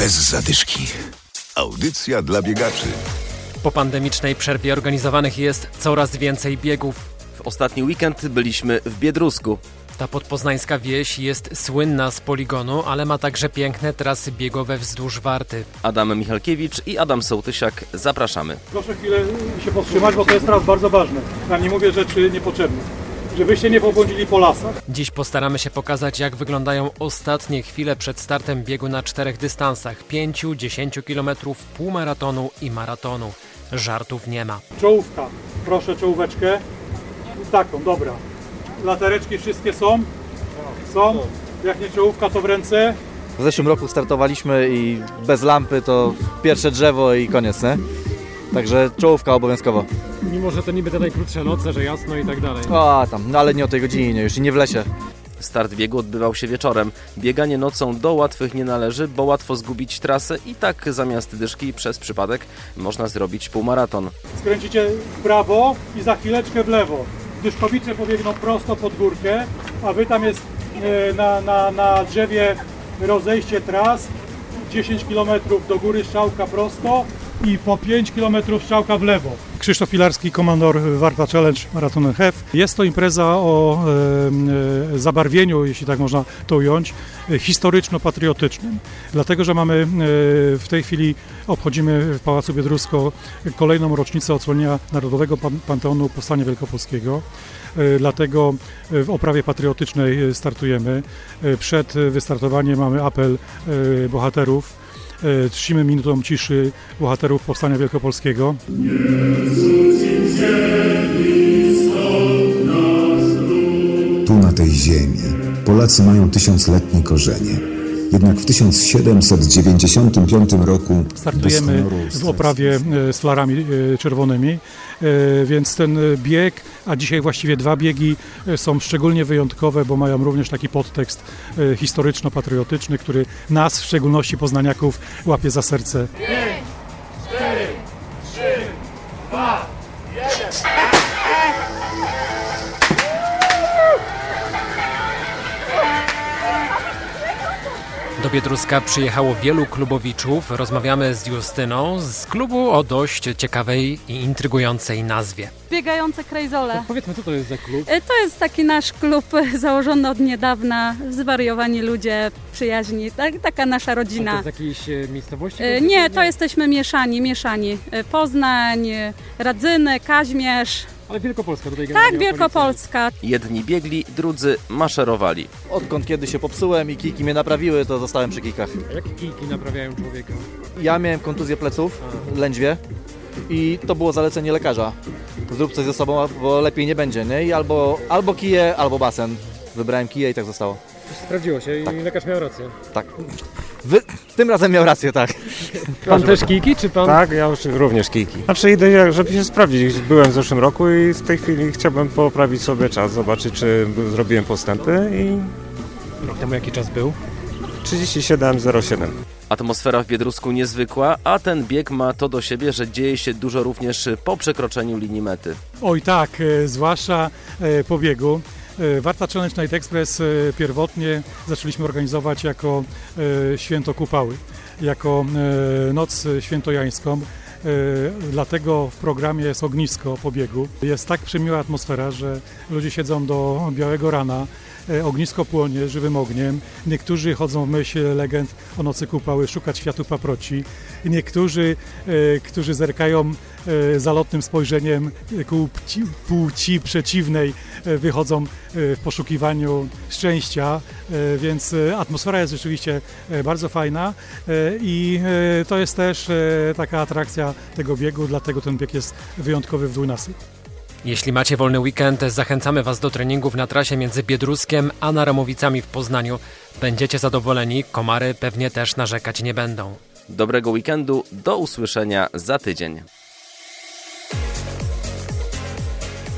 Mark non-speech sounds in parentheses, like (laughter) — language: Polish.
Bez zadyszki. Audycja dla biegaczy. Po pandemicznej przerwie organizowanych jest coraz więcej biegów. W ostatni weekend byliśmy w Biedrusku. Ta podpoznańska wieś jest słynna z poligonu, ale ma także piękne trasy biegowe wzdłuż Warty. Adam Michalkiewicz i Adam Sołtysiak. Zapraszamy. Proszę chwilę się powstrzymać, bo to jest teraz bardzo ważne. Ja nie mówię rzeczy niepotrzebnych. Żebyście nie pobłądzili po lasach. Dziś postaramy się pokazać, jak wyglądają ostatnie chwile przed startem biegu na czterech dystansach 5, 10 km, półmaratonu i maratonu. Żartów nie ma. Czołówka. Proszę czołóweczkę. Taką, dobra. Latareczki wszystkie są? Są. Jak nie czołówka, to w ręce. W zeszłym roku startowaliśmy i bez lampy to pierwsze drzewo i koniec, nie? Także czołówka obowiązkowo. Mimo, że to niby te najkrótsze noce, że jasno i tak dalej. O, tam, no ale nie o tej godzinie już i nie w lesie. Start biegu odbywał się wieczorem. Bieganie nocą do łatwych nie należy, bo łatwo zgubić trasę i tak zamiast dyszki przez przypadek można zrobić półmaraton. Skręcicie w prawo i za chwileczkę w lewo. Dyszkowice pobiegną prosto pod górkę, a wy tam jest e, na, na, na drzewie rozejście tras. 10 km do góry strzałka prosto i po 5 km strzałka w lewo. Krzysztof Pilarski, komandor Warta Challenge Marathon HEF. Jest to impreza o e, e, zabarwieniu, jeśli tak można to ująć, historyczno-patriotycznym. Dlatego, że mamy e, w tej chwili obchodzimy w Pałacu Biedrusko kolejną rocznicę odsłonięcia Narodowego Pan- Panteonu Powstania Wielkopolskiego. E, Dlatego e, w oprawie patriotycznej startujemy. Przed wystartowaniem mamy apel bohaterów. E, Czcimy minutą ciszy bohaterów Powstania Wielkopolskiego. Tu na tej ziemi Polacy mają tysiącletnie korzenie. Jednak w 1795 roku Startujemy w oprawie e, z flarami e, czerwonymi, e, więc ten bieg, a dzisiaj właściwie dwa biegi są szczególnie wyjątkowe, bo mają również taki podtekst historyczno-patriotyczny, który nas, w szczególności poznaniaków, łapie za serce. Do Biedruska przyjechało wielu klubowiczów. Rozmawiamy z Justyną z klubu o dość ciekawej i intrygującej nazwie. Biegające krejzole. Powiedzmy, co to jest za klub? E, To jest taki nasz klub e, założony od niedawna, zwariowani ludzie, przyjaźni, tak, taka nasza rodzina. jakiejś e, miejscowości? Nie, to jesteśmy mieszani, mieszani. Poznań, Radzyny, Kaźmierz, Ale Wielkopolska tutaj tak, Wielkopolska. Jedni biegli, drudzy maszerowali. Odkąd kiedy się popsułem i kijki mnie naprawiły, to zostałem przy kijkach. Jakie kijki naprawiają człowieka? Ja miałem kontuzję pleców, lędźwie i to było zalecenie lekarza. Zrób coś ze sobą, bo lepiej nie będzie, nie? I albo, albo kije, albo basen. Wybrałem kije i tak zostało. Sprawdziło się i lekarz miał rację. Tak. Wy... Tym razem miał rację, tak. (laughs) Pan też kijki, czy pan? Tak, ja już również kijki. Znaczy idę, żeby się sprawdzić. Byłem w zeszłym roku i w tej chwili chciałbym poprawić sobie czas, zobaczyć czy zrobiłem postępy i Rok temu jaki czas był? 37,07. Atmosfera w Biedrusku niezwykła, a ten bieg ma to do siebie, że dzieje się dużo również po przekroczeniu linii mety. Oj tak, e, zwłaszcza e, po biegu. E, Warta Challenge Night Express pierwotnie zaczęliśmy organizować jako święto Kupały, jako noc świętojańską. E, Dlatego w programie jest ognisko po biegu. Jest tak przemiła atmosfera, że ludzie siedzą do białego rana. E, Ognisko płonie żywym ogniem. Niektórzy chodzą w myśl legend o nocy kupały szukać światów paproci. Niektórzy, e, którzy zerkają zalotnym spojrzeniem ku płci, płci przeciwnej, e, wychodzą e, w poszukiwaniu szczęścia, e, więc e, atmosfera jest rzeczywiście e, bardzo fajna e, i e, to jest też e, taka atrakcja tego biegu, dlatego ten bieg jest wyjątkowy w Dwójnasy. Jeśli macie wolny weekend, zachęcamy Was do treningów na trasie między Biedruskiem a Naramowicami w Poznaniu. Będziecie zadowoleni, komary pewnie też narzekać nie będą. Dobrego weekendu, do usłyszenia za tydzień.